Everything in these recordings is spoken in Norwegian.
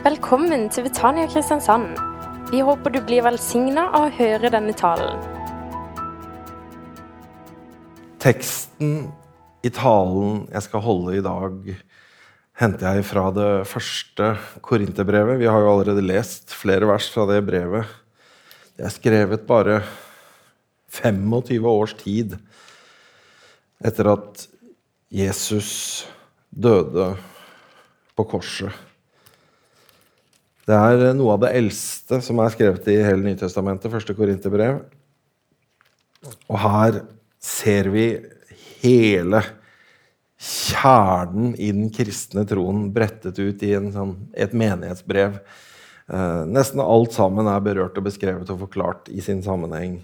Velkommen til Betania Kristiansand. Vi håper du blir velsigna av å høre denne talen. Teksten i talen jeg skal holde i dag, henter jeg fra det første Korinterbrevet. Vi har jo allerede lest flere vers fra det brevet. Det er skrevet bare 25 års tid etter at Jesus døde på korset. Det er noe av det eldste som er skrevet i hele Nytestamentet, første Korinterbrev. Og her ser vi hele kjernen i den kristne troen brettet ut i sånn, et menighetsbrev. Eh, nesten alt sammen er berørt og beskrevet og forklart i sin sammenheng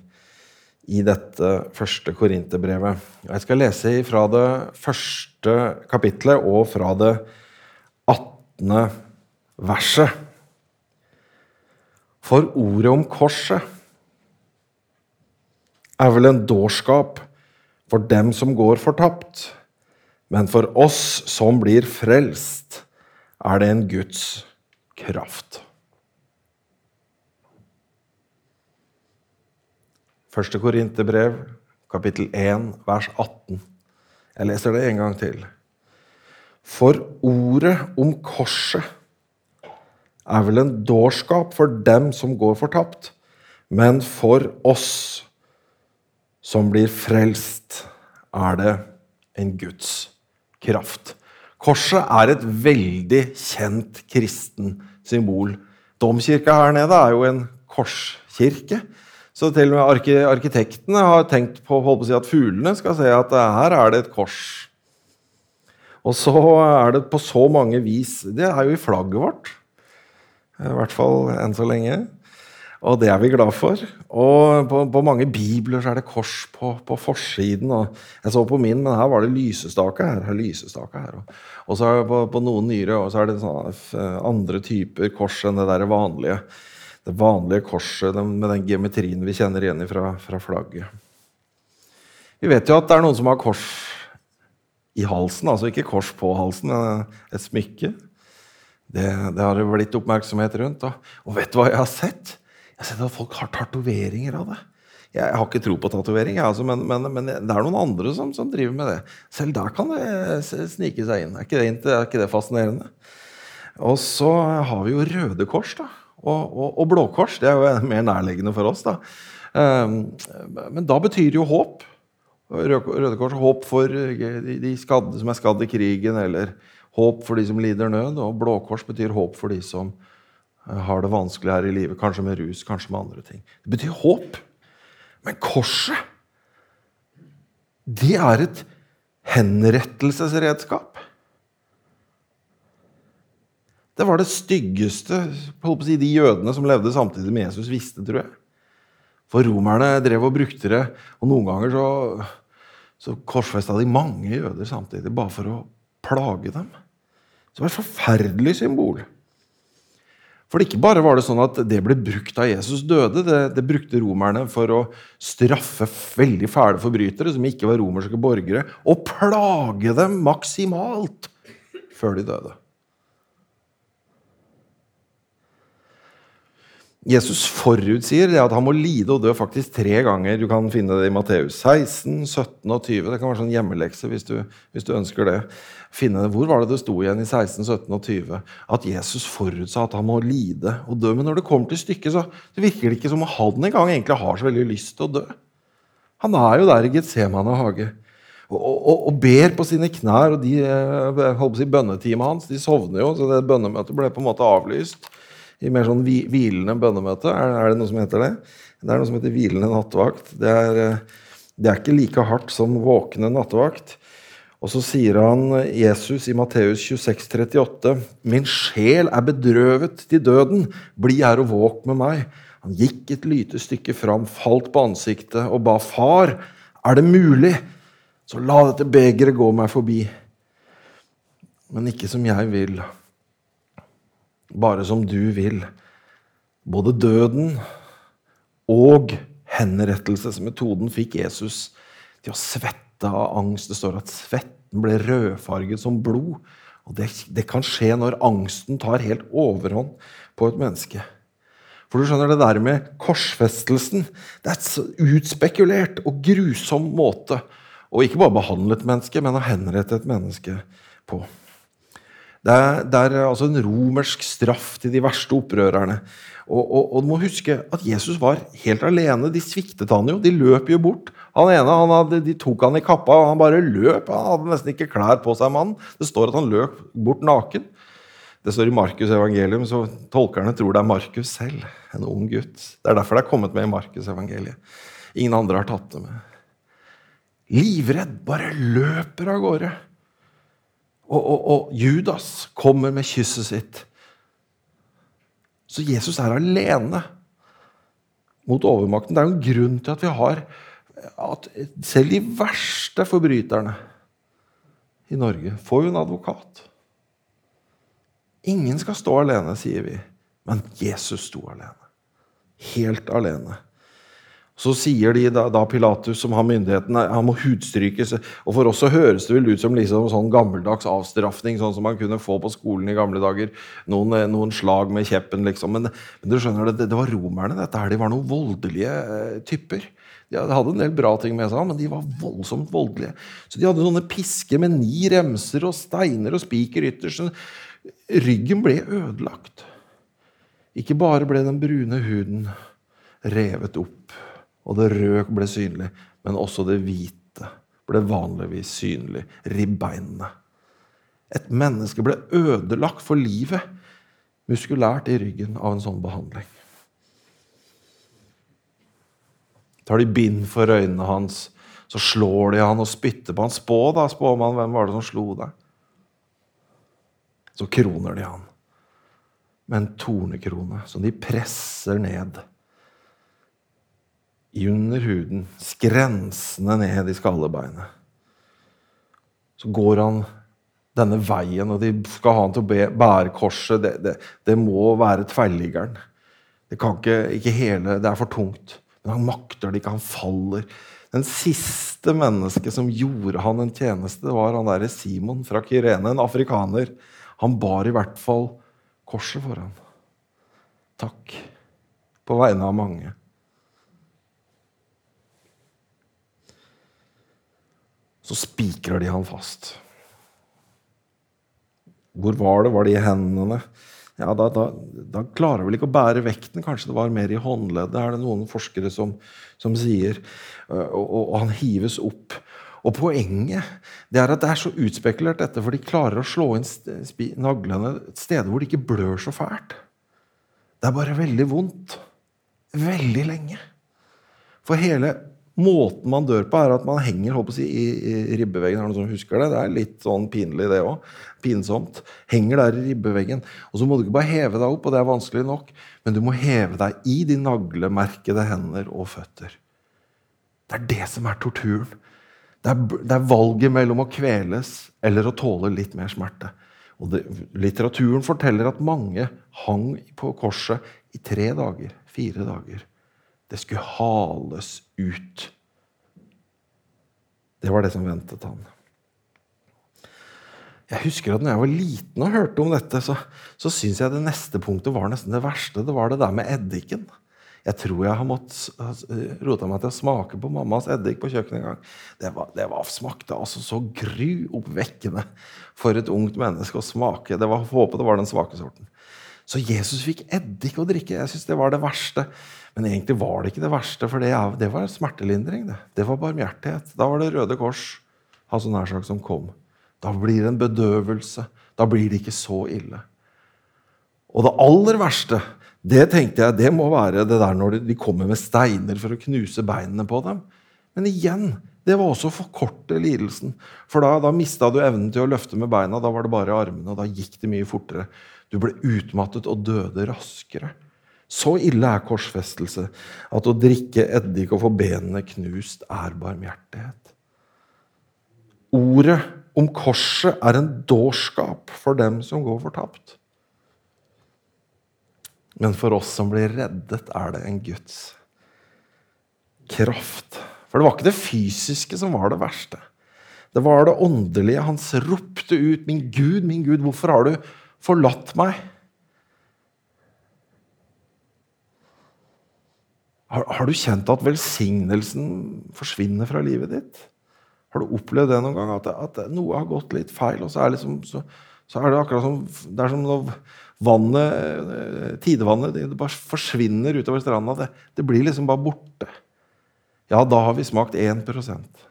i dette første Korinterbrevet. Jeg skal lese fra det første kapitlet og fra det 18. verset. For ordet om korset er vel en dårskap for dem som går fortapt. Men for oss som blir frelst, er det en Guds kraft. Første Korinterbrev, kapittel 1, vers 18. Jeg leser det en gang til. For ordet om korset er vel en dårskap for dem som går fortapt, men for oss som blir frelst, er det en Guds kraft. Korset er et veldig kjent kristen symbol. Domkirka her nede er jo en korskirke. Så til og med arkitektene har tenkt på, på si at fuglene skal se at her er det et kors. Og så er det på så mange vis Det er jo i flagget vårt. I hvert fall enn så lenge. Og det er vi glad for. Og på, på mange bibler så er det kors på, på, forsiden. Jeg så på min, men her var det lysestake her. her lysestake her. Og så på, på noen nyere og så er det sånne andre typer kors enn det der vanlige det vanlige korset med den geometrien vi kjenner igjen fra, fra, flagget. Vi vet jo at det er noen som har kors i halsen, altså ikke kors på halsen, men et smykke. Det, det har det blitt oppmerksomhet rundt. Og, Og vet du hva jeg har sett? Jeg har sett at folk har tatoveringer av det. Jeg har ikke tro på tatovering, altså, men, men, men, det er noen andre som, som, driver med det. Selv der kan det snike seg inn. Er ikke det, er ikke det fascinerende? Og så har vi jo Røde Kors. da og, og, og Blå Kors. Det er jo mer nærliggende for oss. da. Um, men da betyr jo håp. Røde Kors håp for de skadde som er skadd i krigen, eller håp for de som lider nød. Og Blå Kors betyr håp for de som eh, har det vanskelig her i livet, kanskje med rus, kanskje med andre ting. Det betyr håp. Men korset, det er et henrettelsesredskap. Det var det styggeste si, de jødene som levde samtidig med Jesus, visste, tror jeg. For romerne drev og brukte det, og noen ganger så, så korsfesta de mange jøder samtidig, bare for å plage dem. Var et forferdelig symbol. For ikke bare var det sånn at det ble brukt da Jesus døde, det, det brukte romerne for å straffe veldig fæle forbrytere som ikke var romerske borgere, og plage dem maksimalt før de døde. Jesus forutsier det at han må lide og dø faktisk tre ganger. Du kan finne det i Matteus 16, 17 og 20. Det kan være sånn hjemmelekse hvis du, hvis du ønsker det. Finne. Hvor var det det sto igjen i 16, 17 og 20? At Jesus forutsa at han må lide og dø. Men når det kommer til stykket, så det virker det ikke som om han engang egentlig har så veldig lyst til å dø. Han er jo der i Getsemane hage. Og, og, og, ber på sine knær, og de eh, holdt på å si, bønnetimet hans de sovner jo, så det bønnemøtet ble på en måte avlyst i mer sånn hvilende bønnemøte. Er, er, det noe som heter det? Det er noe som heter hvilende nattevakt. Det er, eh, det er ikke like hardt som våkne nattevakt. Og så sier han Jesus i Matteus 26, 38, Min sjel er bedrøvet til døden. Bli her og våk med meg. Han gikk et lite stykke fram, falt på ansiktet og ba, Far, er det mulig? Så la dette begeret gå meg forbi. Men ikke som jeg vil bare som du vil. Både døden og henrettelsesmetoden fikk Jesus til å svette av angst. Det står at svetten ble rødfarget som blod. Og det, det kan skje når angsten tar helt overhånd på et menneske. For du skjønner, det der med korsfestelsen Det er et utspekulert og grusom måte å ikke bare behandle et menneske, men å henrette et menneske på. Det er, det er altså en romersk straff til de verste opprørerne. Og, og, og, du må huske at Jesus var helt alene. De sviktet han jo. De løp jo bort. Han ene han hadde, De tok han i kappa, og han bare løp. Han hadde nesten ikke klær på seg, mannen. Det står at han løp bort naken. Det står i Markus' evangelium, så tolkerne tror det er Markus selv. En ung gutt. Det er derfor det er kommet med i Markus' evangeliet. Ingen andre har tatt det med. Livredd, bare løper av gårde. Og, og, og Judas kommer med kysset sitt. Så Jesus er alene mot overmakten. Det er jo en grunn til at vi har at selv de verste forbryterne i Norge får jo en advokat. Ingen skal stå alene, sier vi. Men Jesus sto alene. Helt alene. Så sier de da, da Pilatus, som har myndigheten, han må hudstrykes. Og For oss så høres det vel ut som liksom sånn gammeldags avstraffing, sånn som man kunne få på skolen i gamle dager. Noen, eh, noen slag med kjeppen, liksom. Men, men du skjønner det, det var romerne. dette her, De var noen voldelige eh, typer. De hadde en del bra ting med seg, men de var voldsomt voldelige. Så De hadde sånne pisker med ni remser og steiner og spiker ytterst. Ryggen ble ødelagt. Ikke bare ble den brune huden revet opp, og det røde ble synlig, men også det hvite ble vanligvis synlig. Ribbeinene. Et menneske ble ødelagt for livet muskulært i ryggen av en sånn behandling. Tar de bind for øynene hans, så slår de han og spytter på han. Spå, da, spåmann, hvem var det som slo deg? så kroner de han med en tornekrone som de presser ned under huden, skrensende ned i skallebeinet. Så går han denne veien, og de skal ha han til å bære korset. Det, det, det må være tverrliggeren. Det, kan ikke, ikke hele, det er for tungt. Men han makter det ikke. Han faller. Den siste mennesket som gjorde han en tjeneste, var han derre Simon fra Kyrene, en afrikaner han bar i hvert fall korset for ham. Takk på vegne av mange. Så spikrer de han fast. Hvor var det? Var det i hendene? Ja, da, da, da klarer vel ikke å bære vekten. Kanskje det var mer i håndleddet, er det noen forskere som, som sier. Og, og, og han hives opp. Og Poenget det er at det er så utspekulert, dette, for de klarer å slå inn naglene et sted hvor det ikke blør så fælt. Det er bare veldig vondt. Veldig lenge. For hele måten man dør på, er at man henger si, i, i ribbeveggen. Er det noen som husker det? Det er litt sånn pinlig, det òg. Pinsomt. Henger der i ribbeveggen. Og så må du ikke bare heve deg opp, og det er vanskelig nok, men du må heve deg i de naglemerkede hender og føtter. Det er det som er torturen. Det er, det er, valget mellom å kveles eller å tåle litt mer smerte. Og det, litteraturen forteller at mange hang på korset i tre dager, fire dager. Det skulle hales ut. Det var det som ventet han. Jeg husker at når jeg var liten og hørte om dette, så, så syns jeg det neste punktet var nesten det verste. Det var det der med eddiken. Jeg tror jeg har måttet rota meg til å smake på mammas eddik på kjøkkenet en gang. Det, var, det var, smakte altså så gruoppvekkende for et ungt menneske å smake. Det var, Håpet det var den svake sorten. Så Jesus fikk eddik å drikke. Jeg synes det var det verste. Men egentlig var det ikke det verste, for det, det var smertelindring. Det. det var barmhjertighet. Da var det Røde Kors altså nær sagt, som kom. Da blir det en bedøvelse. Da blir det ikke så ille. Og det aller verste det tenkte jeg, det må være det der når de kommer med steiner for å knuse beinene på dem. Men igjen, det var også å forkorte lidelsen. For da, da mista du evnen til å løfte med beina. Da var det bare armene, og da gikk det mye fortere. Du ble utmattet og døde raskere. Så ille er korsfestelse at å drikke eddik og få benene knust er barmhjertighet. Ordet om korset er en dårskap for dem som går fortapt. Men for oss som blir reddet, er det en Guds kraft. For det var ikke det fysiske som var det verste. Det var det åndelige. Han ropte ut, 'Min Gud, min Gud, hvorfor har du forlatt meg?' Har, har, du kjent at velsignelsen forsvinner fra livet ditt? Har du opplevd det noen gang? At, at noe har gått litt feil, og så er, liksom, så, så er det akkurat som det er som når vannet, eh, tidevannet det bare forsvinner utover stranda. Det, det blir liksom bare borte. Ja, da har vi smakt 1%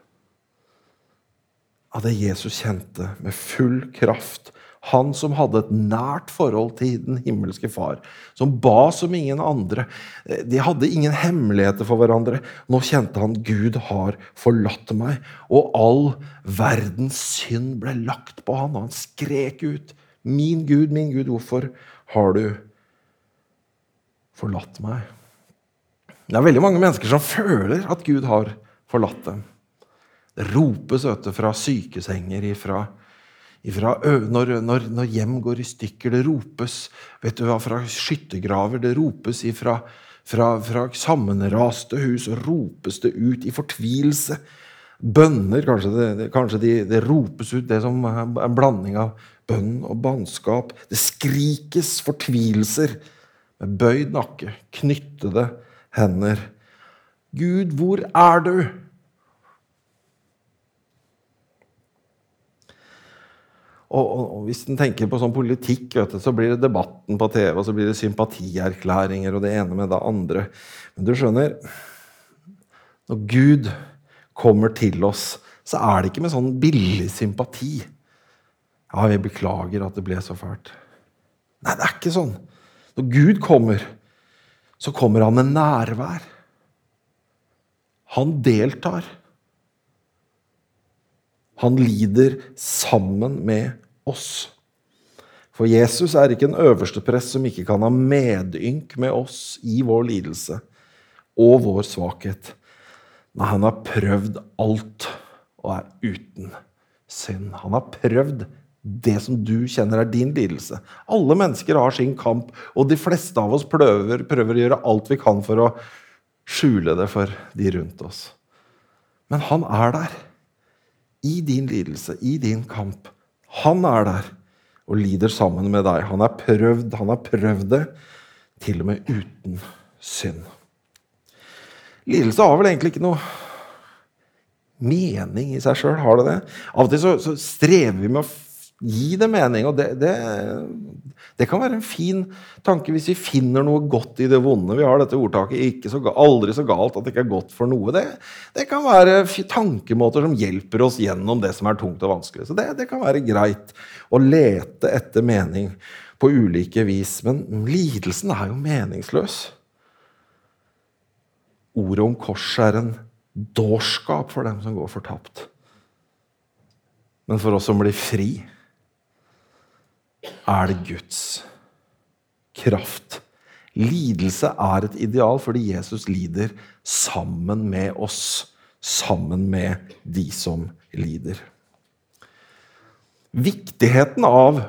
av det Jesus kjente med full kraft han som hadde et nært forhold til den himmelske far, som ba som ingen andre. De hadde ingen hemmeligheter for hverandre. Nå kjente han Gud har forlatt meg, og all verdens synd ble lagt på han, og han skrek ut. Min Gud, min Gud, hvorfor har du forlatt meg? Det er veldig mange mennesker som føler at Gud har forlatt dem. Det ropes fra sykesenger, ifra ifra, når, når, når, hjem går i stykker, det ropes vet du hva, fra skyttergraver, det ropes ifra, fra, fra sammenraste hus, og ropes det ut i fortvilelse. Bønner, kanskje, det, kanskje de, det ropes ut det som en blanding av bønn og bannskap. Det skrikes fortvilelser med bøyd nakke, knyttede hender. Gud, hvor er du? Og, og, og, hvis en tenker på sånn politikk, du, så blir det debatten på TV, og så blir det sympatierklæringer og det ene med det andre. Men du skjønner Når Gud kommer til oss, så er det ikke med sånn billig sympati. Ja, vi beklager at det ble så fælt. Nei, det er ikke sånn. Når Gud kommer, så kommer han med nærvær. Han deltar. Han lider sammen med oss. For Jesus er ikke en øverste prest som ikke kan ha medynk med oss i vår lidelse og vår svakhet. Nei, han har prøvd alt og er uten synd. Han har prøvd det som du kjenner er din lidelse. Alle mennesker har sin kamp, og de fleste av oss prøver, prøver å gjøre alt vi kan for å skjule det for de rundt oss. Men han er der i din lidelse, i din kamp. Han er der og lider sammen med deg. Han er prøvd, han har prøvd det, til og med uten synd. Lidelse har vel egentlig ikke noe mening i seg sjøl, har det det? Av og til så, så strever vi med å Gi det mening. og det, det, det, kan være en fin tanke hvis vi finner noe godt i det vonde. Vi har dette ordtaket så, 'aldri så galt at det ikke er godt for noe'. Det, det, kan være tankemåter som hjelper oss gjennom det som er tungt og vanskelig. Så det, kan være greit å lete etter mening på ulike vis. Men lidelsen er jo meningsløs. Ordet om korset er en dårskap for dem som går fortapt. Men for oss som blir fri er det Guds kraft. Lidelse er et ideal fordi Jesus lider sammen med oss. Sammen med de som lider. Viktigheten av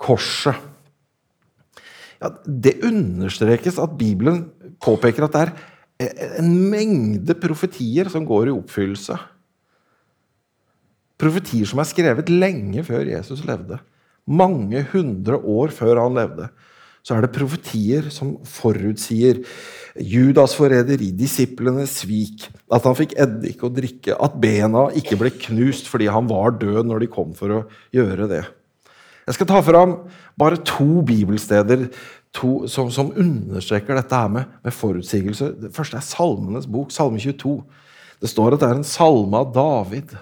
korset ja, Det understrekes at Bibelen påpeker at det er en mengde profetier som går i oppfyllelse. Profetier som er skrevet lenge før Jesus levde mange hundre år før han levde, så er det profetier som forutsier Judas forræderi, disiplenes svik, at han fikk eddik å drikke, at bena ikke ble knust fordi han var død når de kom for å gjøre det. Jeg skal ta fram bare to bibelsteder to, som, som, understreker dette her med, med forutsigelse. Det første er Salmenes bok, Salme 22. Det står at det er en salme av David.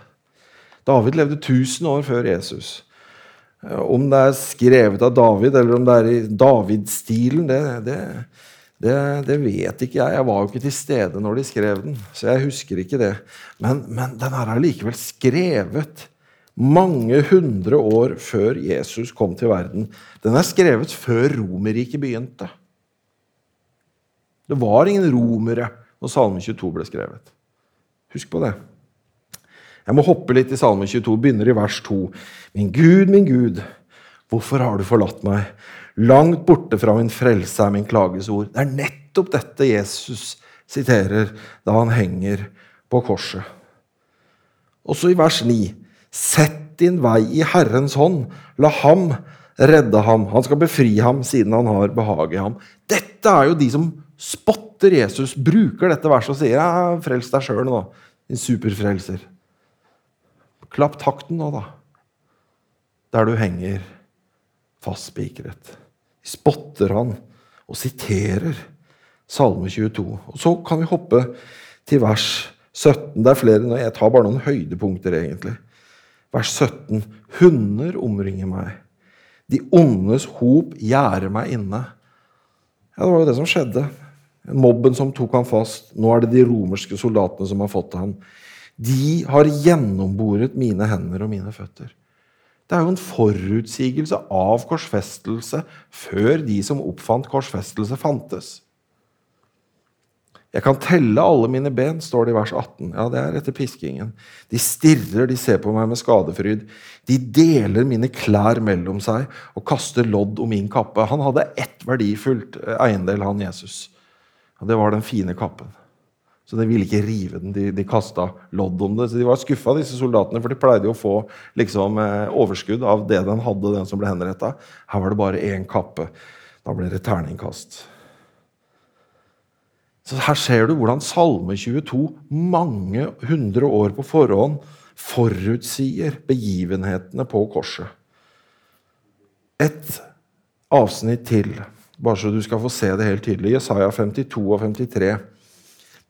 David levde 1000 år før Jesus. Om det er skrevet av David, eller om det er i David-stilen, det, det, det, det, vet ikke jeg. Jeg var jo ikke til stede når de skrev den, så jeg husker ikke det. Men, men den er allikevel skrevet mange hundre år før Jesus kom til verden. Den er skrevet før Romerriket begynte. Det var ingen romere når Salme 22 ble skrevet. Husk på det. Jeg må hoppe litt i Salme 22, begynner i vers 2. Min Gud, min Gud, hvorfor har du forlatt meg? Langt borte fra min frelse er min klagesord. Det er nettopp dette Jesus siterer da han henger på korset. Også i vers 9. Sett din vei i Herrens hånd. La ham redde ham. Han skal befri ham siden han har behag i ham. Dette er jo de som spotter Jesus, bruker dette verset og sier ja, 'Frels deg sjøl nå, din superfrelser'. Klapp takten nå, da. Der du henger fastspikret. Vi spotter han og siterer Salme 22. Og Så kan vi hoppe til vers 17. Det er flere. Jeg tar bare noen høydepunkter, egentlig. Vers 17. Hunder omringer meg. De ondes hop gjerder meg inne. Ja, Det var jo det som skjedde. Mobben som tok han fast. Nå er det de romerske soldatene som har fått ham. De har gjennomboret mine hender og mine føtter. Det er jo en forutsigelse av korsfestelse før de som oppfant korsfestelse, fantes. Jeg kan telle alle mine ben, står det i vers 18. Ja, det er etter piskingen. De stirrer, de ser på meg med skadefryd. De deler mine klær mellom seg og kaster lodd om min kappe. Han hadde ett verdifullt eh, eiendel, han Jesus. Og det var den fine kappen. Så de ville ikke rive den. De, de kasta lodd om det. Så de var skuffa, disse soldatene, for de pleide jo å få liksom, eh, overskudd av det den hadde, den som ble henretta. Her var det bare én kappe. Da ble det terningkast. Så Her ser du hvordan Salme 22 mange hundre år på forhånd forutsier begivenhetene på korset. Et avsnitt til, bare så du skal få se det helt tydelig. Jesaja 52 og 53.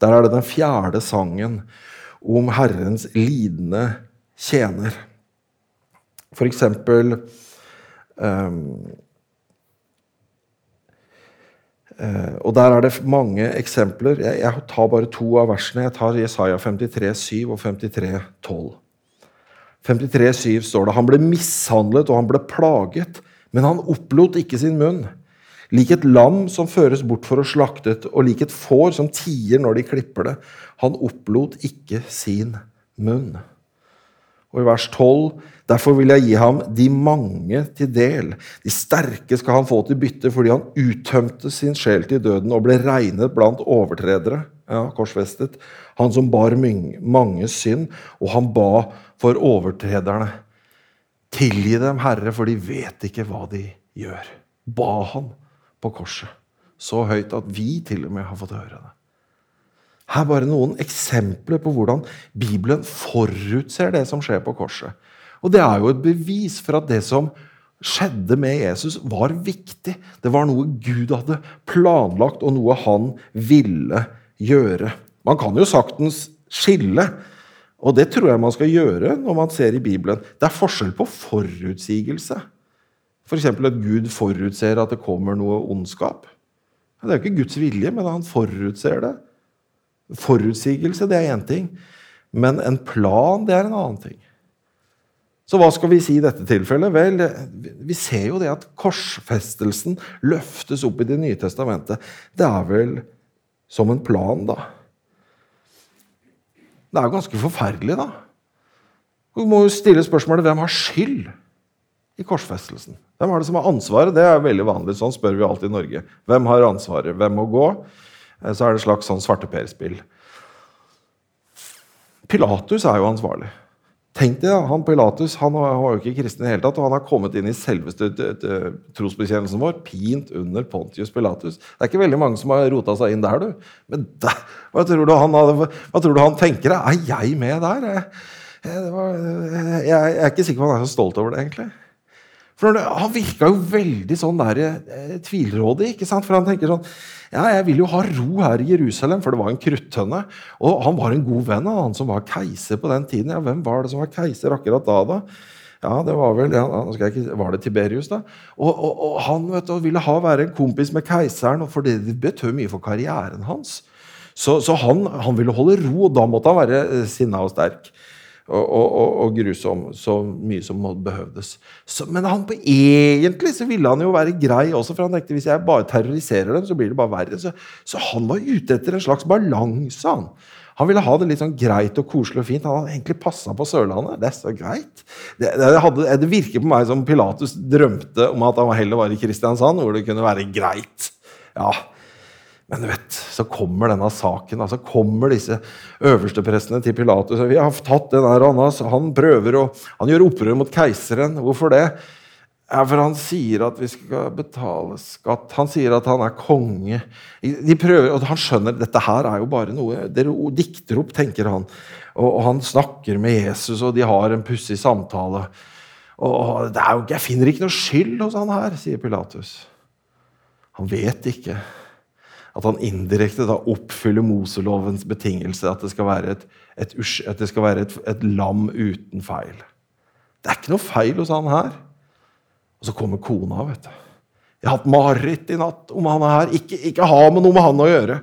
Der er det den fjerde sangen om Herrens lidende tjener. For eksempel um, Uh, og Der er det mange eksempler. Jeg, jeg, tar bare to av versene. Jeg tar Jesaja 53, 7 og 53, 12. 53, 7 står det han ble mishandlet og han ble plaget, men han opplot ikke sin munn. Lik et lam som føres bort for å slaktet, og lik et får som tier når de klipper det. Han opplot ikke sin munn. Og i vers 12.: Derfor vil jeg gi ham de mange til del. De sterke skal han få til bytte, fordi han uttømte sin sjel til døden og ble regnet blant overtredere. Ja, korsfestet. Han som bar mange synd, og han ba for overtrederne. Tilgi dem, Herre, for de vet ikke hva de gjør. Ba han på korset. Så høyt at vi til og med har fått høre det. Her er bare noen eksempler på hvordan Bibelen forutser det som skjer på korset. Og Det er jo et bevis for at det som skjedde med Jesus, var viktig. Det var noe Gud hadde planlagt, og noe han ville gjøre. Man kan jo saktens skille, og det tror jeg man skal gjøre når man ser i Bibelen. Det er forskjell på forutsigelse. F.eks. At Gud forutser at det kommer noe ondskap. Det er jo ikke Guds vilje, men han forutser det. Forutsigelse, det er én ting. Men en plan, det er en annen ting. Så hva skal vi si i dette tilfellet? Vel, vi ser jo det at korsfestelsen løftes opp i Det nye testamentet. Det er vel som en plan, da. Det er jo ganske forferdelig, da. Vi må jo stille spørsmålet hvem har skyld i korsfestelsen? Hvem er det som har ansvaret? Det er veldig vanlig. Sånn spør vi alltid i Norge. Hvem har ansvaret? Hvem må gå? Eh, så er det et slags sånn svarteperspill. Pilatus er jo ansvarlig. Tenk deg, han Pilatus han var jo ikke kristen i det hele tatt, og han har kommet inn i selveste trosbekjennelsen vår, pint under Pontius Pilatus. Det er ikke veldig mange som har rota seg inn der, du. Men der, hva, tror du han hva tror du han tenker? Er jeg med der? Jeg, jeg, jeg, jeg er ikke sikker på om han er så stolt over det, egentlig. For Han virka jo veldig sånn der, eh, tvilrådig. ikke sant? For han tenker sånn ja, jeg vil jo ha ro her i Jerusalem, for det var en kruttønne. Og han var en god venn av han som var keiser på den tiden. Ja, Hvem var det som var keiser akkurat da, da? Ja, det Var vel, ja, ikke, var det Tiberius, da? Og, og, og han vet du, ville ha være en kompis med keiseren, for det betød mye for karrieren hans. Så, så han, han, ville holde ro, og da måtte han være eh, sinna og sterk og, og, og, grusom så mye som behøvdes. Så, men han på egentlig så ville han jo være grei også, for han tenkte hvis jeg bare terroriserer dem, så blir det bare verre. Så, så han var ute etter en slags balanse. Han. han ville ha det litt sånn greit og koselig og fint. Han hadde egentlig passa på Sørlandet. Det er så greit. Det, det, hadde, det, virker på meg som Pilatus drømte om at han heller var i Kristiansand, hvor det kunne være greit. Ja, Men du vet, så kommer denne saken. altså kommer disse øversteprestene til Pilatus. Vi har tatt den her, Annas. Han prøver å, han gjør opprør mot keiseren. Hvorfor det? Ja, for han sier at vi skal betale skatt. Han sier at han er konge. De prøver, og Han skjønner dette her er jo bare noe Dere dikter opp, tenker han. Og, og han snakker med Jesus, og de har en pussig samtale. Og det er jo, 'Jeg finner ikke noe skyld hos han her', sier Pilatus. Han vet ikke at han indirekte da oppfyller Moselovens betingelse at det skal være et, et, det skal være et, et lam uten feil. Det er ikke noe feil hos han her. Og så kommer kona. vet du. Jeg har hatt mareritt i natt om han er her. Ikke, ikke ha med noe med han å gjøre.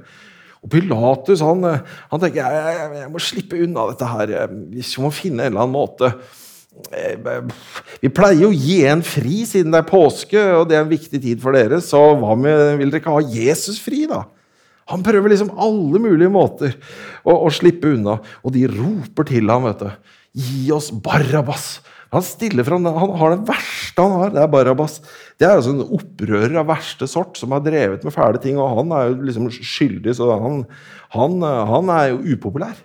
Og Pilatus han, han tenker jeg, jeg, jeg, må slippe unna dette her. Vi må finne en eller annen måte. Vi pleier jo å gi en fri siden det er påske, og det er en viktig tid for dere. Så hva med, vil dere ikke ha Jesus fri, da? Han prøver liksom alle mulige måter å, å slippe unna. Og de roper til ham, vet du. Gi oss Barabas! Han stiller fram, han har det verste han har. Det er Barabas. Det er altså en opprører av verste sort som har drevet med fæle ting. Og han er jo liksom skyldig, så han, han, han er jo upopulær.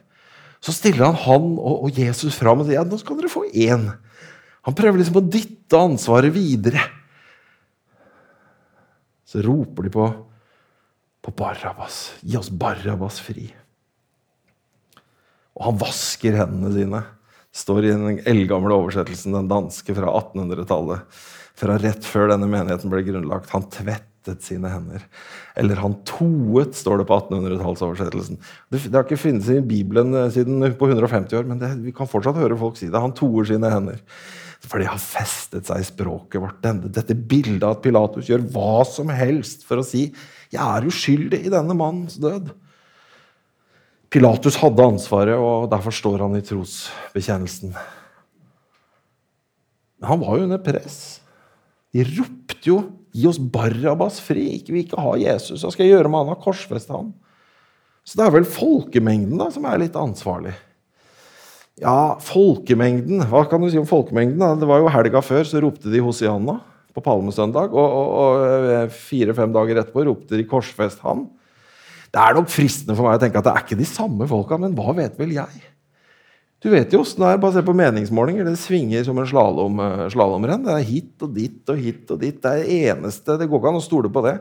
Så stiller han han og, og Jesus fram og sier ja, nå skal dere få én. Han prøver liksom å dytte ansvaret videre. Så roper de på, på Barabas. Gi oss Barabas fri. Og han vasker hendene sine står i den eldgamle oversettelsen, den danske fra 1800-tallet. Fra rett før denne menigheten ble grunnlagt. Han tvettet sine hender. Eller han toet, står det på 1800-tallsoversettelsen. Det, det, har ikke funnes i Bibelen eh, siden på 150 år, men det, vi kan fortsatt høre folk si det. Han toer sine hender. For det har festet seg i språket vårt. Dette bildet at Pilatus gjør hva som helst for å si 'Jeg er uskyldig i denne mannens død'. Pilatus hadde ansvaret, og derfor står han i trosbekjennelsen. Men han var jo under press. De ropte jo 'Gi oss Barabas fri! Ikke vi ikke ha Jesus. Hva skal jeg gjøre med han? Har korsfesta han?' Så det er vel folkemengden da, som er litt ansvarlig. Ja, folkemengden Hva kan du si om folkemengden? da? Det var jo helga før, så ropte de Hosianna på palmesøndag. Og, og, og eh, fire-fem dager etterpå ropte de 'Korsfest han'. Det er nok fristende for meg å tenke at det er ikke de samme folka, men hva vet vel jeg? Du vet jo åssen det er. Bare se på meningsmålinger. Det svinger som en slalom, eh, slalåmrenn. Det er hit og dit og hit og dit. Det er det eneste. Det går ikke an å stole på det.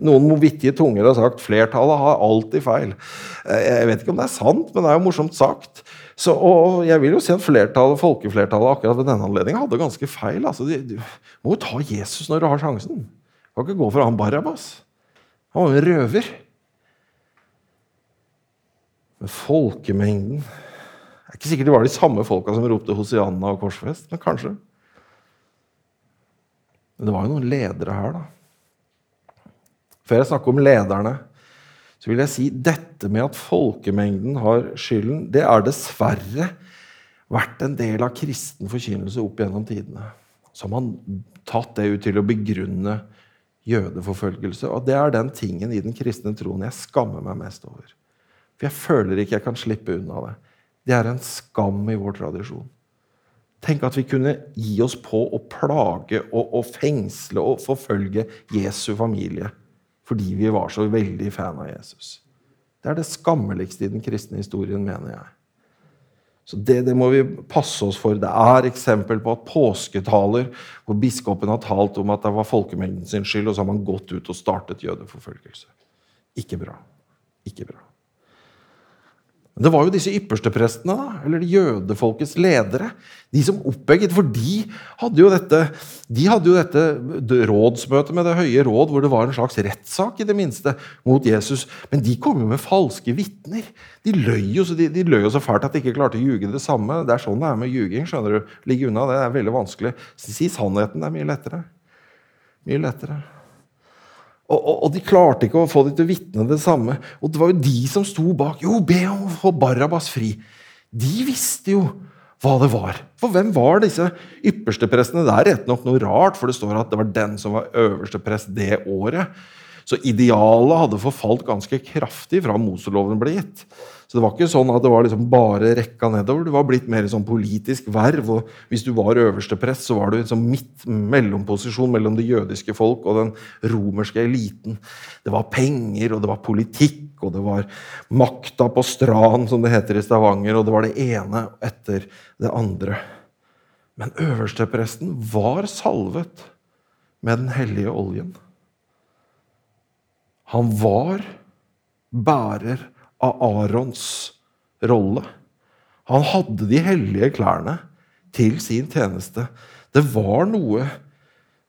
Noen vittige tunger har sagt flertallet har alltid feil. Eh, jeg vet ikke om det er sant, men det er jo morsomt sagt. Så, og jeg vil jo si at flertallet, folkeflertallet akkurat ved denne anledningen hadde ganske feil. Altså, du, må jo ta Jesus når du har sjansen. Du kan ikke gå for han Barabas. Han var jo en røver. Men folkemengden er ikke sikkert det var de samme folka som ropte Hosianna og korsfest, men kanskje. Men det var jo noen ledere her, da. Før jeg snakker om lederne, så vil jeg si dette med at folkemengden har skylden, det er dessverre vært en del av kristen forkynnelse opp gjennom tidene. Så har man tatt det ut til å begrunne jødeforfølgelse. Og det er den tingen i den kristne troen jeg skammer meg mest over. For jeg føler ikke jeg kan slippe unna det. Det er en skam i vår tradisjon. Tenk at vi kunne gi oss på å plage og, og fengsle og forfølge Jesu familie fordi vi var så veldig fan av Jesus. Det er det skammeligste i den kristne historien, mener jeg. Så det, det, må vi passe oss for. Det er eksempel på at påsketaler hvor biskopen har talt om at det var folkemengden sin skyld, og så har man gått ut og startet jødeforfølgelse. Ikke bra. Ikke bra. Men det var jo disse yppersteprestene, da, eller jødefolkets ledere, de som oppegget. For de hadde jo dette de dette rådsmøtet med Det høye råd, hvor det var en slags rettssak i det minste mot Jesus. Men de kom jo med falske vitner. De løy jo så, de, de løy jo så fælt at de ikke klarte å ljuge det samme. Det er sånn det er med ljuging. skjønner du. Ligge unna, det er veldig vanskelig. Si sannheten. Det er mye lettere. Mye lettere. Og, og, og, de klarte ikke å få dem til å vitne det samme. Og det var jo de som sto bak. Jo, be om å få Barabas fri. De visste jo hva det var. For hvem var disse yppersteprestene? Det er rett nok noe rart, for det står at det var den som var øverste prest det året. Så idealet hadde forfalt ganske kraftig fra Moseloven ble gitt. Så det var ikke sånn at det var liksom bare rekka nedover. Det var blitt mer sånn politisk verv. og Hvis du var øverste prest, så var du sånn midt mellomposisjon mellom det jødiske folk og den romerske eliten. Det var penger, og det var politikk, og det var makta på stran, som det heter i Stavanger, og det var det ene etter det andre. Men øverstepresten var salvet med den hellige oljen. Han var bærer av Arons rolle. Han hadde de hellige klærne til sin tjeneste. Det var noe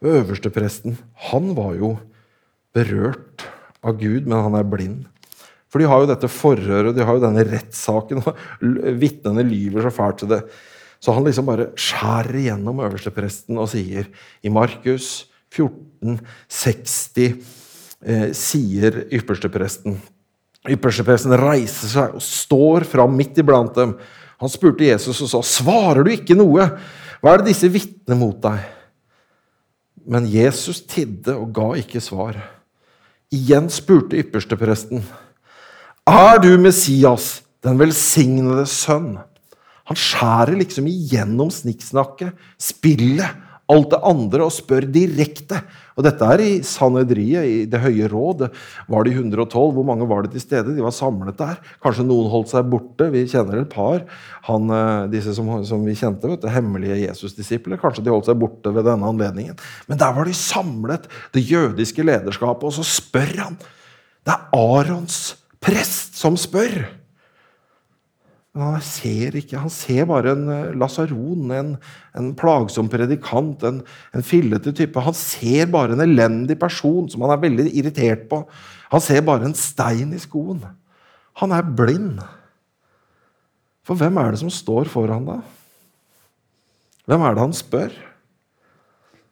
ved øverstepresten. Han var jo berørt av Gud, men han er blind. For de har jo dette forhøret, de har jo denne rettssaken, og vitnene lyver så fælt til det. Så han liksom bare skjærer igjennom øverstepresten og sier i Markus 14, 60, eh, sier ypperstepresten Ypperstepresten reiser seg og står fram midt iblant dem. Han spurte Jesus og sa, 'Svarer du ikke noe? Hva er det disse vitner mot deg?' Men Jesus tidde og ga ikke svar. Igjen spurte ypperstepresten, 'Er du Messias, den velsignede sønn?' Han skjærer liksom igjennom snikksnakket, spillet, alt det andre, og spør direkte. Og dette er i Sanedriet, i Det høye råd. Var de 112? Hvor mange var det til stede? De var samlet der. Kanskje noen holdt seg borte. Vi kjenner et par. Han, eh, disse som, som vi kjente, vet du, hemmelige Jesus-disipler. Kanskje de holdt seg borte ved denne anledningen. Men der var de samlet, det jødiske lederskapet, og så spør han. Det er Arons prest som spør. Men han ser ikke. Han ser bare en eh, lasaron, en, en plagsom predikant, en, en, fillete type. Han ser bare en elendig person som han er veldig irritert på. Han ser bare en stein i skoen. Han er blind. For hvem er det som står foran da? Hvem er det han spør?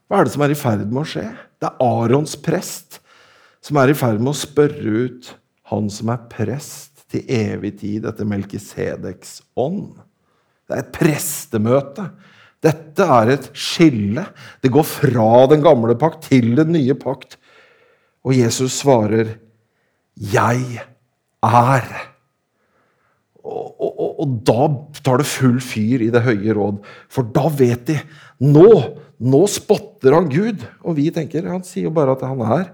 Hva er det som er i ferd med å skje? Det er Arons prest som er i ferd med å spørre ut han som er prest til evig tid etter Melkisedeks ånd. Det er et prestemøte. Dette er et skille. Det går fra den gamle pakt til den nye pakt. Og Jesus svarer, 'Jeg er'. Og, og, og, da tar det full fyr i det høye råd, for da vet de Nå! Nå spotter han Gud. Og vi tenker han sier jo bare at han er.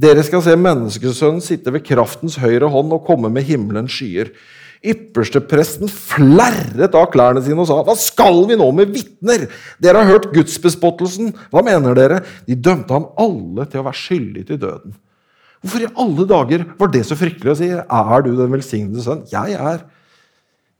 Dere skal se menneskesønnen sitte ved kraftens høyre hånd og komme med himmelens skyer. Ypperstepresten flerret av klærne sine og sa, 'Hva skal vi nå med vitner?' 'Dere har hørt gudsbespottelsen. Hva mener dere?' De dømte ham alle til å være skyldig til døden. Hvorfor i alle dager var det så fryktelig å si? 'Er du den velsignede sønn?' 'Jeg er'.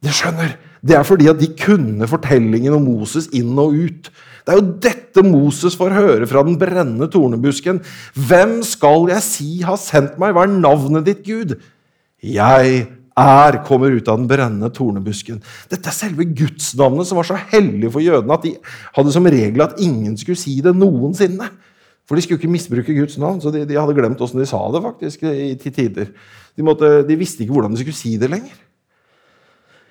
De skjønner. Det er fordi at de kunne fortellingen om Moses inn og ut. Det er jo dette Moses får høre fra den brennende tornebusken. Hvem skal jeg si har sendt meg? Hva er navnet ditt, Gud? Jeg er, kommer ut av den brennende tornebusken. Dette er selve gudsnavnet som var så hellig for jødene at de hadde som regel at ingen skulle si det noensinne. For de skulle ikke misbruke Guds navn, så de, de hadde glemt åssen de sa det. faktisk, til tider. De, måtte, de visste ikke hvordan de skulle si det lenger.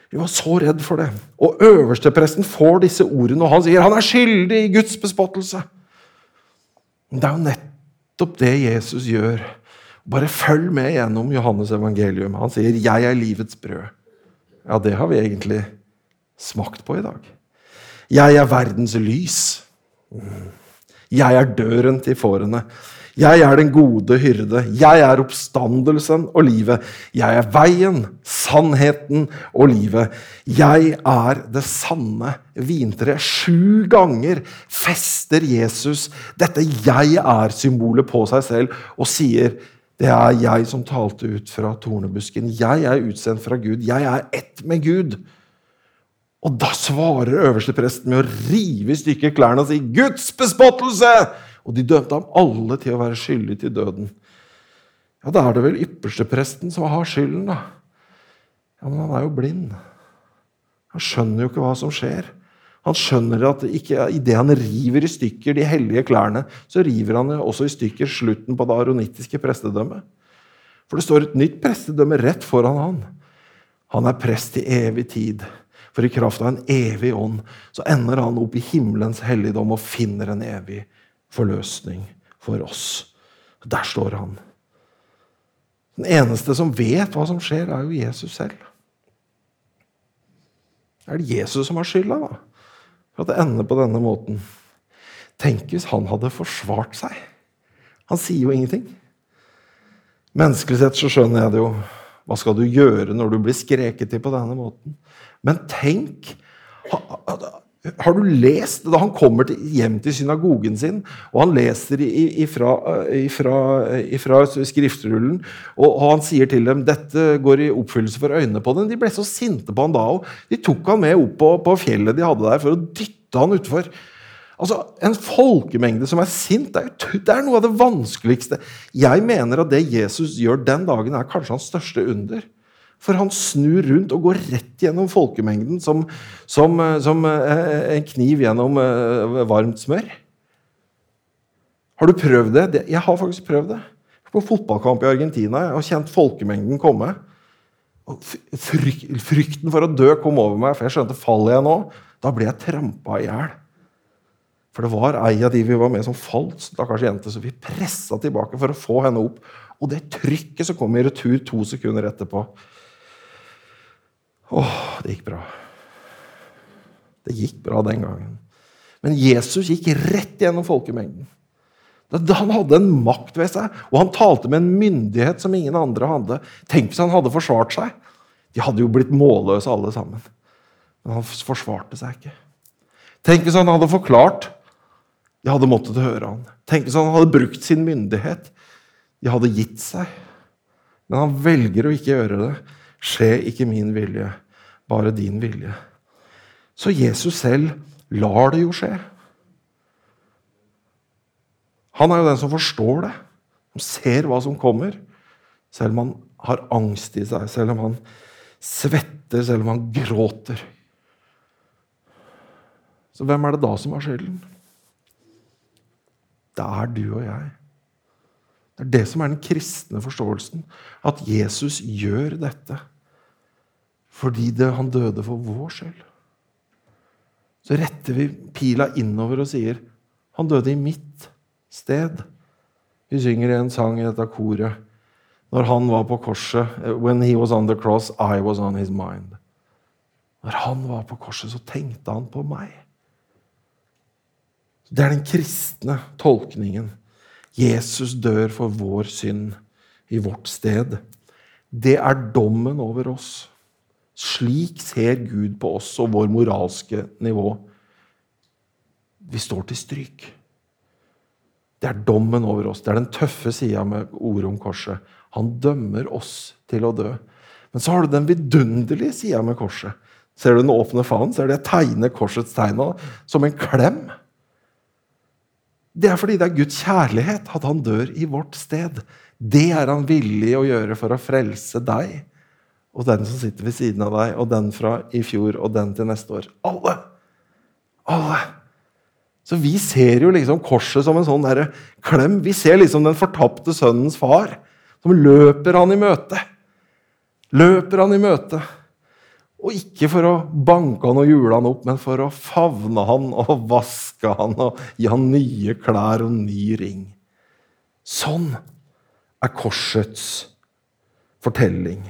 Vi var så redd for det. Og øverstepresten får disse ordene, og han sier han er skyldig i Guds bespottelse. Men det er jo nettopp det Jesus gjør. Bare følg med gjennom Johannes evangelium. Han sier 'Jeg er livets brød'. Ja, det har vi egentlig smakt på i dag. Jeg er verdens lys. Jeg er døren til fårene. Jeg er den gode hyrde. Jeg er oppstandelsen og livet. Jeg er veien, sannheten og livet. Jeg er det sanne vintreet. Sju ganger fester Jesus dette 'jeg er'-symbolet på seg selv og sier det er jeg som talte ut fra tornebusken. Jeg er utsendt fra Gud. Jeg er ett med Gud. Og da svarer øverstepresten med å rive i stykker klærne og si 'Guds bespottelse'! Og de dømte ham alle til å være skyldig til døden. Ja, da er det vel ypperstepresten som har skylden, da. Ja, Men han er jo blind. Han skjønner jo ikke hva som skjer. Han skjønner at ikke, idet han river i stykker de hellige klærne, så river han også i stykker slutten på det aronittiske prestedømmet. For det står et nytt prestedømme rett foran han. Han er prest i evig tid. For i kraft av en evig ånd så ender han opp i himmelens helligdom og finner en evig forløsning for oss. Der står han. Den eneste som vet hva som skjer, er jo Jesus selv. Er det Jesus som har skylda da? for at det ender på denne måten? Tenk hvis han hadde forsvart seg. Han sier jo ingenting. Menneskelig sett så skjønner jeg det jo. Hva skal du gjøre når du blir skreket til på denne måten? Men tenk har du lest da han kommer til, hjem til synagogen sin, og han leser ifra, ifra, ifra skriftrullen, og, og, han sier til dem dette går i oppfyllelse for øynene på dem. De ble så sinte på han da òg. De tok han med opp på, på, fjellet de hadde der, for å dytte han utfor. Altså, En folkemengde som er sint, det er, det er noe av det vanskeligste. Jeg mener at det Jesus gjør den dagen, er kanskje hans største under. For han snur rundt og går rett gjennom folkemengden som, som, eh, som eh, en kniv gjennom eh, varmt smør. Har du prøvd det? Jeg har faktisk prøvd det. På fotballkamp i Argentina. og kjent folkemengden komme. frykten for å dø kom over meg, for jeg skjønte faller jeg nå, da blir jeg trampa i hjel. For det var ei av de vi var med som falt, stakkars jente, så vi pressa tilbake for å få henne opp. Og det trykket som kom i retur to sekunder etterpå Åh, det gikk bra. Det gikk bra den gangen. Men Jesus gikk rett gjennom folkemengden. Han hadde en makt ved seg, og han talte med en myndighet som ingen andre hadde. Tenk hvis han hadde forsvart seg. De hadde jo blitt målløse alle sammen. Men han forsvarte seg ikke. Tenk hvis han hadde forklart. De hadde måttet høre han. Tenk hvis han hadde brukt sin myndighet. De hadde gitt seg. Men han velger å ikke gjøre det. Skje ikke min vilje, bare din vilje. Så Jesus selv lar det jo skje. Han er jo den som forstår det, som ser hva som kommer. Selv om han har angst i seg, selv om han svetter, selv om han gråter. Så hvem er det da som har skylden? Det er du og jeg. Det er det som er den kristne forståelsen. At Jesus gjør dette fordi det, han døde for vår skyld. Så retter vi pila innover og sier han døde i mitt sted. Vi synger en sang i dette koret. Når han var på korset When he was on the cross, I was on his mind. Når han var på korset, så tenkte han på meg. Det er den kristne tolkningen Jesus dør for vår synd i vårt sted. Det er dommen over oss. Slik ser Gud på oss og vår moralske nivå. Vi står til stryk. Det er dommen over oss. Det er den tøffe sida med ordet om korset. Han dømmer oss til å dø. Men så har du den vidunderlige sida med korset. Ser du den åpne faen? Ser du jeg tegner korsets tegn som en klem? Det er fordi det er Guds kjærlighet at han dør i vårt sted. Det er han villig å gjøre for å frelse deg og den som sitter ved siden av deg, og den fra i fjor og den til neste år. Alle! Alle! Så vi ser jo liksom korset som en sånn der klem. Vi ser liksom den fortapte sønnens far som løper han i møte. Løper han i møte. Og ikke for å banke han og jule han opp, men for å favne han og vaske han og gi han nye klær og ny ring. Sånn er korsets fortelling.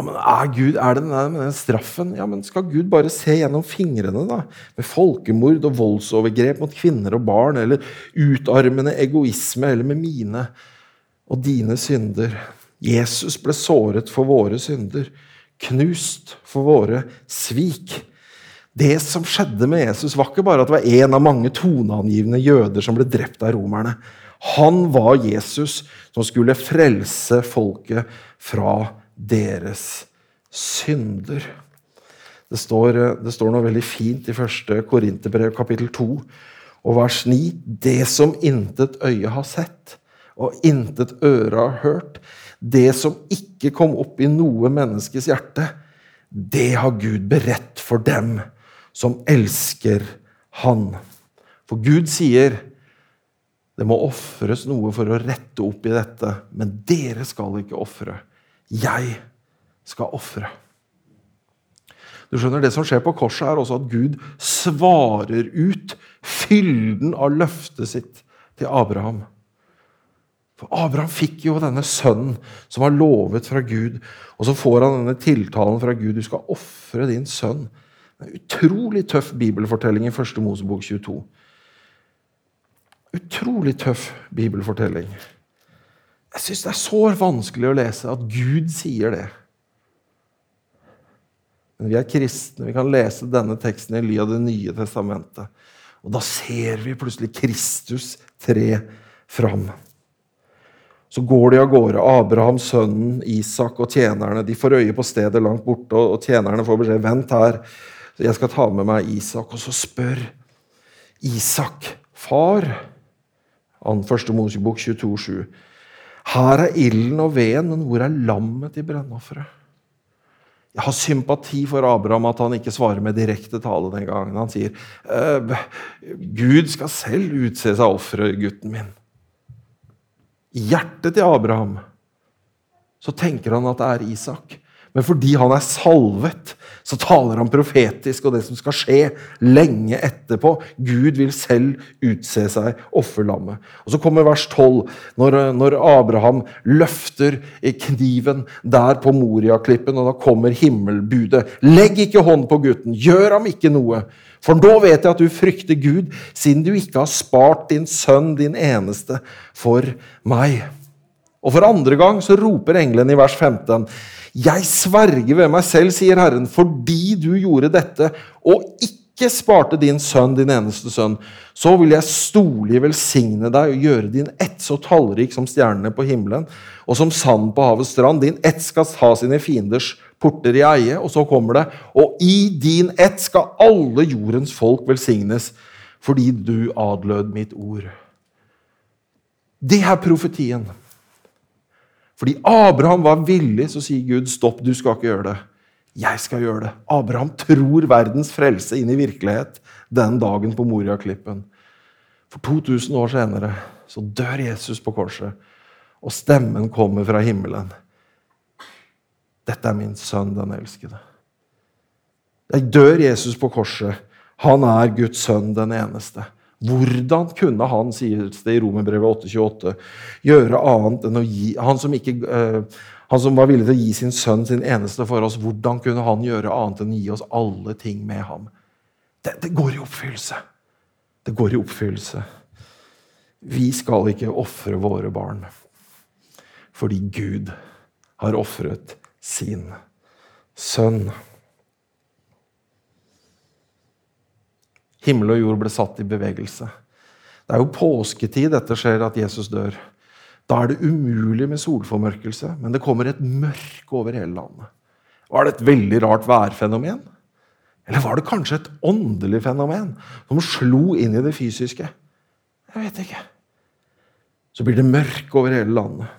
Ja, men Er Gud, er det den, den straffen? Ja, men Skal Gud bare se gjennom fingrene da, med folkemord og voldsovergrep mot kvinner og barn, eller utarmende egoisme, eller med mine og dine synder? Jesus ble såret for våre synder, knust for våre svik. Det som skjedde med Jesus, var ikke bare at det var en av mange toneangivende jøder som ble drept av romerne. Han var Jesus som skulle frelse folket fra deres synder. Det står, det står noe veldig fint i første Korinterbrev, kapittel 2, og vers 9. Det som intet øye har sett, og intet øre har hørt, det som ikke kom opp i noe menneskes hjerte, det har Gud beredt for dem som elsker Han. For Gud sier det må ofres noe for å rette opp i dette, men dere skal ikke ofre. Jeg skal ofre. Du skjønner, Det som skjer på korset, er også at Gud svarer ut fylden av løftet sitt til Abraham. For Abraham fikk jo denne sønnen som var lovet fra Gud. Og så får han denne tiltalen fra Gud. Du skal ofre din sønn. En utrolig tøff bibelfortelling i første Mosebok 22. Utrolig tøff bibelfortelling. Jeg syns det er så vanskelig å lese at Gud sier det. Men vi er kristne. Vi kan lese denne teksten i ly av Det nye testamentet. Og da ser vi plutselig Kristus tre fram. Så går de av gårde. Abraham, sønnen, Isak og tjenerne de får øye på stedet langt borte, og tjenerne får beskjed vent her, jeg skal ta med meg Isak. Og så spør Isak, far An første Mosebok 22,7. Her er ilden og veden, men hvor er lammet i brennofferet? Jeg har sympati for Abraham at han ikke svarer med direkte tale den gangen. Han sier, Gud skal selv utse seg offeret, gutten min i hjertet til Abraham, så tenker han at det er Isak. Men fordi han er salvet, så taler han profetisk, og det som skal skje lenge etterpå. Gud vil selv utse seg offerlammet. Og Så kommer vers 12, når, når Abraham løfter kniven der på Moriaklippen, og da kommer himmelbudet. Legg ikke hånd på gutten, gjør ham ikke noe. For nå vet jeg at du frykter Gud, siden du ikke har spart din sønn, din eneste, for meg. Og for andre gang så roper engelen i vers 15.: Jeg sverger ved meg selv, sier Herren, fordi du gjorde dette, og ikke sparte din sønn, din eneste sønn, så vil jeg storlig velsigne deg og gjøre din ett så tallrik som stjernene på himmelen, og som sand på havets strand. Din ett skal ta sine fienders porter i eie. Og så kommer det Og i din ett skal alle jordens folk velsignes, fordi du adlød mitt ord. Det er profetien. Fordi Abraham var villig, så sier Gud stopp, du skal ikke gjøre det. Jeg skal gjøre det. Abraham tror verdens frelse inn i virkelighet den dagen på Moriaklippen. For 2000 år senere så dør Jesus på korset, og stemmen kommer fra himmelen. Dette er min sønn, den elskede. Jeg dør Jesus på korset. Han er Guds sønn, den eneste. Hvordan kunne han, sies det i Romerbrevet 8,28, gjøre annet enn å gi han som, ikke, uh, han som var villig til å gi sin sønn, sin eneste for oss, hvordan kunne han gjøre annet enn å gi oss alle ting med ham? Det, det går i oppfyllelse. Det går i oppfyllelse. Vi skal ikke ofre våre barn fordi Gud har ofret sin sønn. Himmel og jord ble satt i bevegelse. Det er jo påsketid dette skjer, at Jesus dør. Da er det umulig med solformørkelse, men det kommer et mørke over hele landet. Var det et veldig rart værfenomen? Eller var det kanskje et åndelig fenomen som slo inn i det fysiske? Jeg vet ikke. Så blir det mørke over hele landet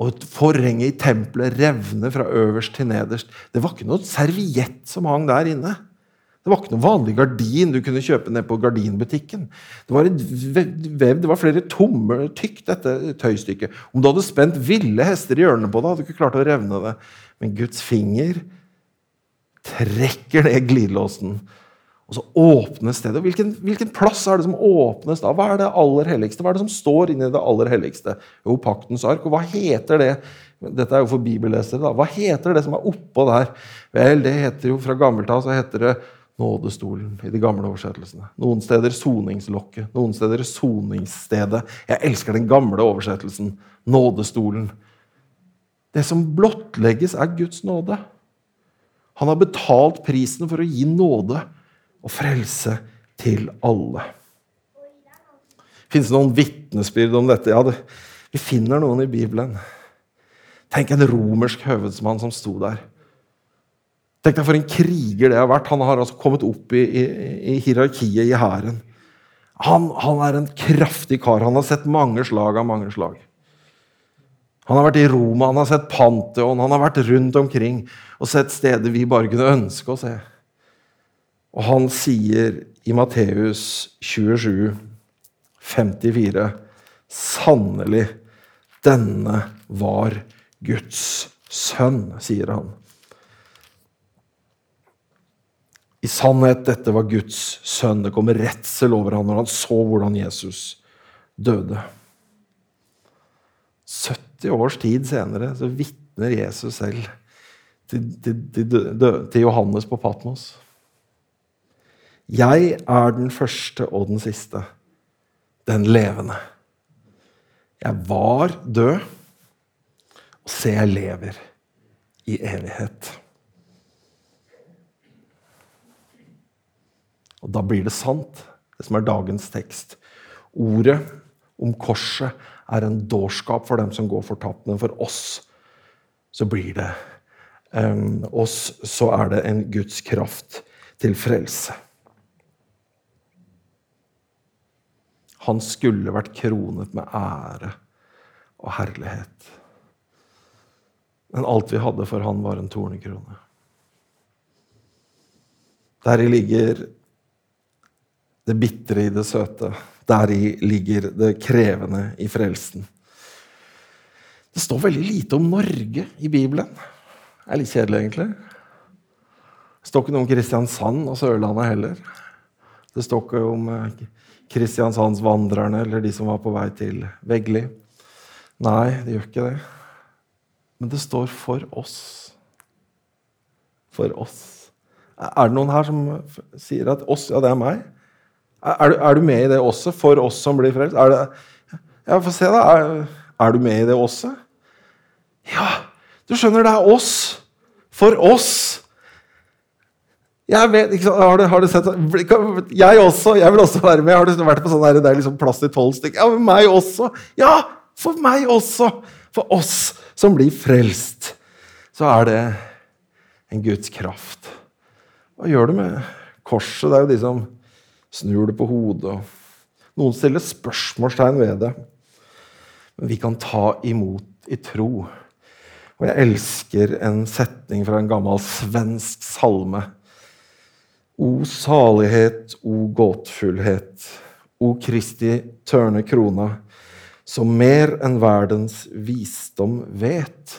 og forhenget i tempelet revner fra øverst til nederst. Det var ikke noe serviett som hang der inne. Det var ikke noen vanlig gardin du kunne kjøpe ned på gardinbutikken. Det var vev, det var flere tommer tykt, dette tøystykket. Om du hadde spent ville hester i hjørnet på det, hadde du ikke klart å revne det. Men Guds finger trekker ned glidelåsen og så åpnes stedet. Hvilken, hvilken, plass er det som åpnes da? Hva er det aller helligste? Hva er det som står inni det aller helligste? Jo, paktens ark. Og hva heter det? Dette er jo for bibellesere. da. Hva heter det som er oppå der? Vel, det heter jo fra gammelt av så heter det nådestolen i de gamle oversettelsene. Noen steder soningslokket, noen steder soningsstedet. Jeg elsker den gamle oversettelsen. Nådestolen. Det som blottlegges, er Guds nåde. Han har betalt prisen for å gi nåde og frelse til alle. Fins det noen vitnesbyrd om dette? Ja, det, vi finner noen i Bibelen. Tenk en romersk høvedsmann som sto der. Tenk deg for en kriger det har vært. Han har altså kommet opp i, i, i hierarkiet i hæren. Han, han, er en kraftig kar. Han har sett mange slag av mange slag. Han har vært i Roma, han har sett Pantheon, han har vært rundt omkring og sett steder vi bare kunne ønske å se. Og han sier i Matteus 27, 54 Sannelig, denne var Guds sønn, sier han. I sannhet, dette var Guds sønn. Det kom redsel over ham når han så hvordan Jesus døde. 70 års tid senere så vitner Jesus selv til, til, til, til Johannes på Patmos. Jeg er den første og den siste, den levende. Jeg var død, og se, jeg lever i evighet. Og da blir det sant, det som er dagens tekst. Ordet om korset er en dårskap for dem som går fortapt, men for oss så blir det um, oss så er det en Guds kraft til frelse. Han skulle vært kronet med ære og herlighet. Men alt vi hadde for han, var en tornekrone. Deri ligger det bitre i det søte. Deri ligger det krevende i frelsen. Det står veldig lite om Norge i Bibelen. Det er litt kjedelig, egentlig. Det står ikke noe om Kristiansand og Sørlandet heller. Det står ikke om eh, Kristiansandsvandrerne eller de som var på vei til Veggli. Nei, det gjør ikke det. Men det står 'for oss'. For oss. Er det noen her som sier at 'oss', ja, det er meg? Er du, er du med i det også, for oss som blir frelst? Er det, ja, få se, da. Er, er, du med i det også? Ja, du skjønner, det er oss. For oss. Jeg vet, ikke har, du, har du sett Jeg også. Jeg vil også være med. Har du vært på sånn der, det er liksom plass til tolv stykker? Ja, for meg også. Ja, for meg også. For oss som blir frelst, så er det en Guds kraft. Hva gjør du med korset? Det er jo de som snur det på hodet. Noen stiller spørsmålstegn ved det. Men vi kan ta imot i tro. Og jeg elsker en setning fra en gammel svensk salme O salighet, o gåtfullhet, o Kristi tørne krona, som mer enn verdens visdom vet,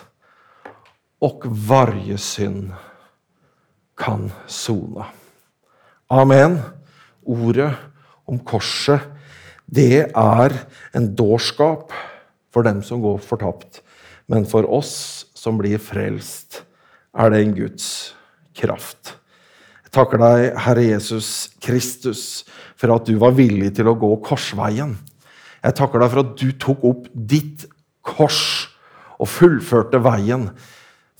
og varje synd kan sona. Amen. Ordet om korset, det er en dårskap for dem som går fortapt. Men for oss som blir frelst, er det en Guds kraft Jeg takker deg, Herre Jesus Kristus, for at du var villig til å gå korsveien. Jeg takker deg for at du tok opp ditt kors og fullførte veien.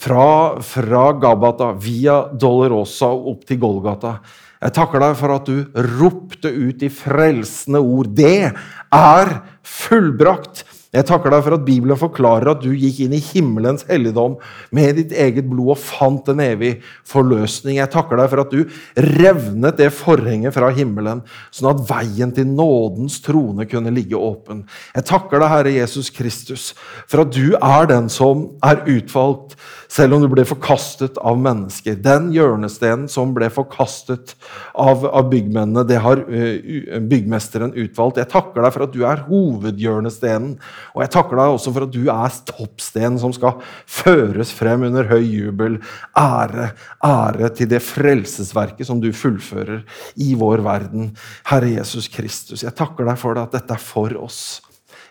Fra, fra Gabata via Dolorosa og opp til Golgata. Jeg takker deg for at du ropte ut de frelsende ord. Det er fullbrakt! Jeg takker deg for at Bibelen forklarer at du gikk inn i himmelens helligdom med ditt eget blod og fant en evig forløsning. Jeg takker deg for at du revnet det forhenget fra himmelen, sånn at veien til nådens trone kunne ligge åpen. Jeg takker deg, Herre Jesus Kristus, for at du er den som er utvalgt, selv om du ble forkastet av mennesker. Den hjørnestenen som ble forkastet av, av byggmennene, det har uh, byggmesteren utvalgt. Jeg takker deg for at du er hovedhjørnestenen og jeg takker deg også for at du er toppstenen som skal føres frem under høy jubel. Ære, ære til det frelsesverket som du fullfører i vår verden. Herre Jesus Kristus, jeg takker deg for det at dette er for oss.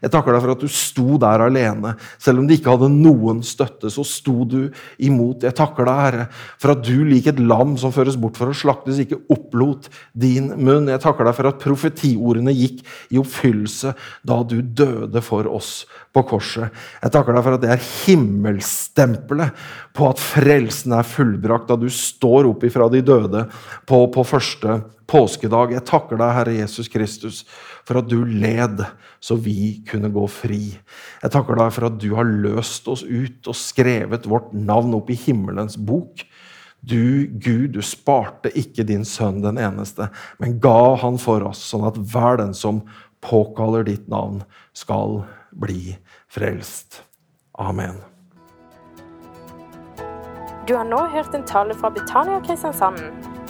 Jeg takker deg for at du sto der alene. Selv om de ikke hadde noen støtte, så sto du imot. Jeg takker deg, Herre, for at du lik et lam som føres bort for å slaktes, ikke opplot din munn. Jeg takker deg for at profetiordene gikk i oppfyllelse da du døde for oss på korset. Jeg takker deg for at det er himmelstempelet på at frelsen er fullbrakt da du står opp ifra de døde på, på første påskedag. Jeg takker deg, Herre Jesus Kristus, for at du led så vi kunne gå fri. Jeg takker deg for at du har løst oss ut og skrevet vårt navn opp i himmelens bok. Du, Gud, du sparte ikke din sønn den eneste, men ga han for oss, sånn at hver den som påkaller ditt navn, skal bli frelst. Amen. Du har nå hørt en tale fra Betania Kristiansand.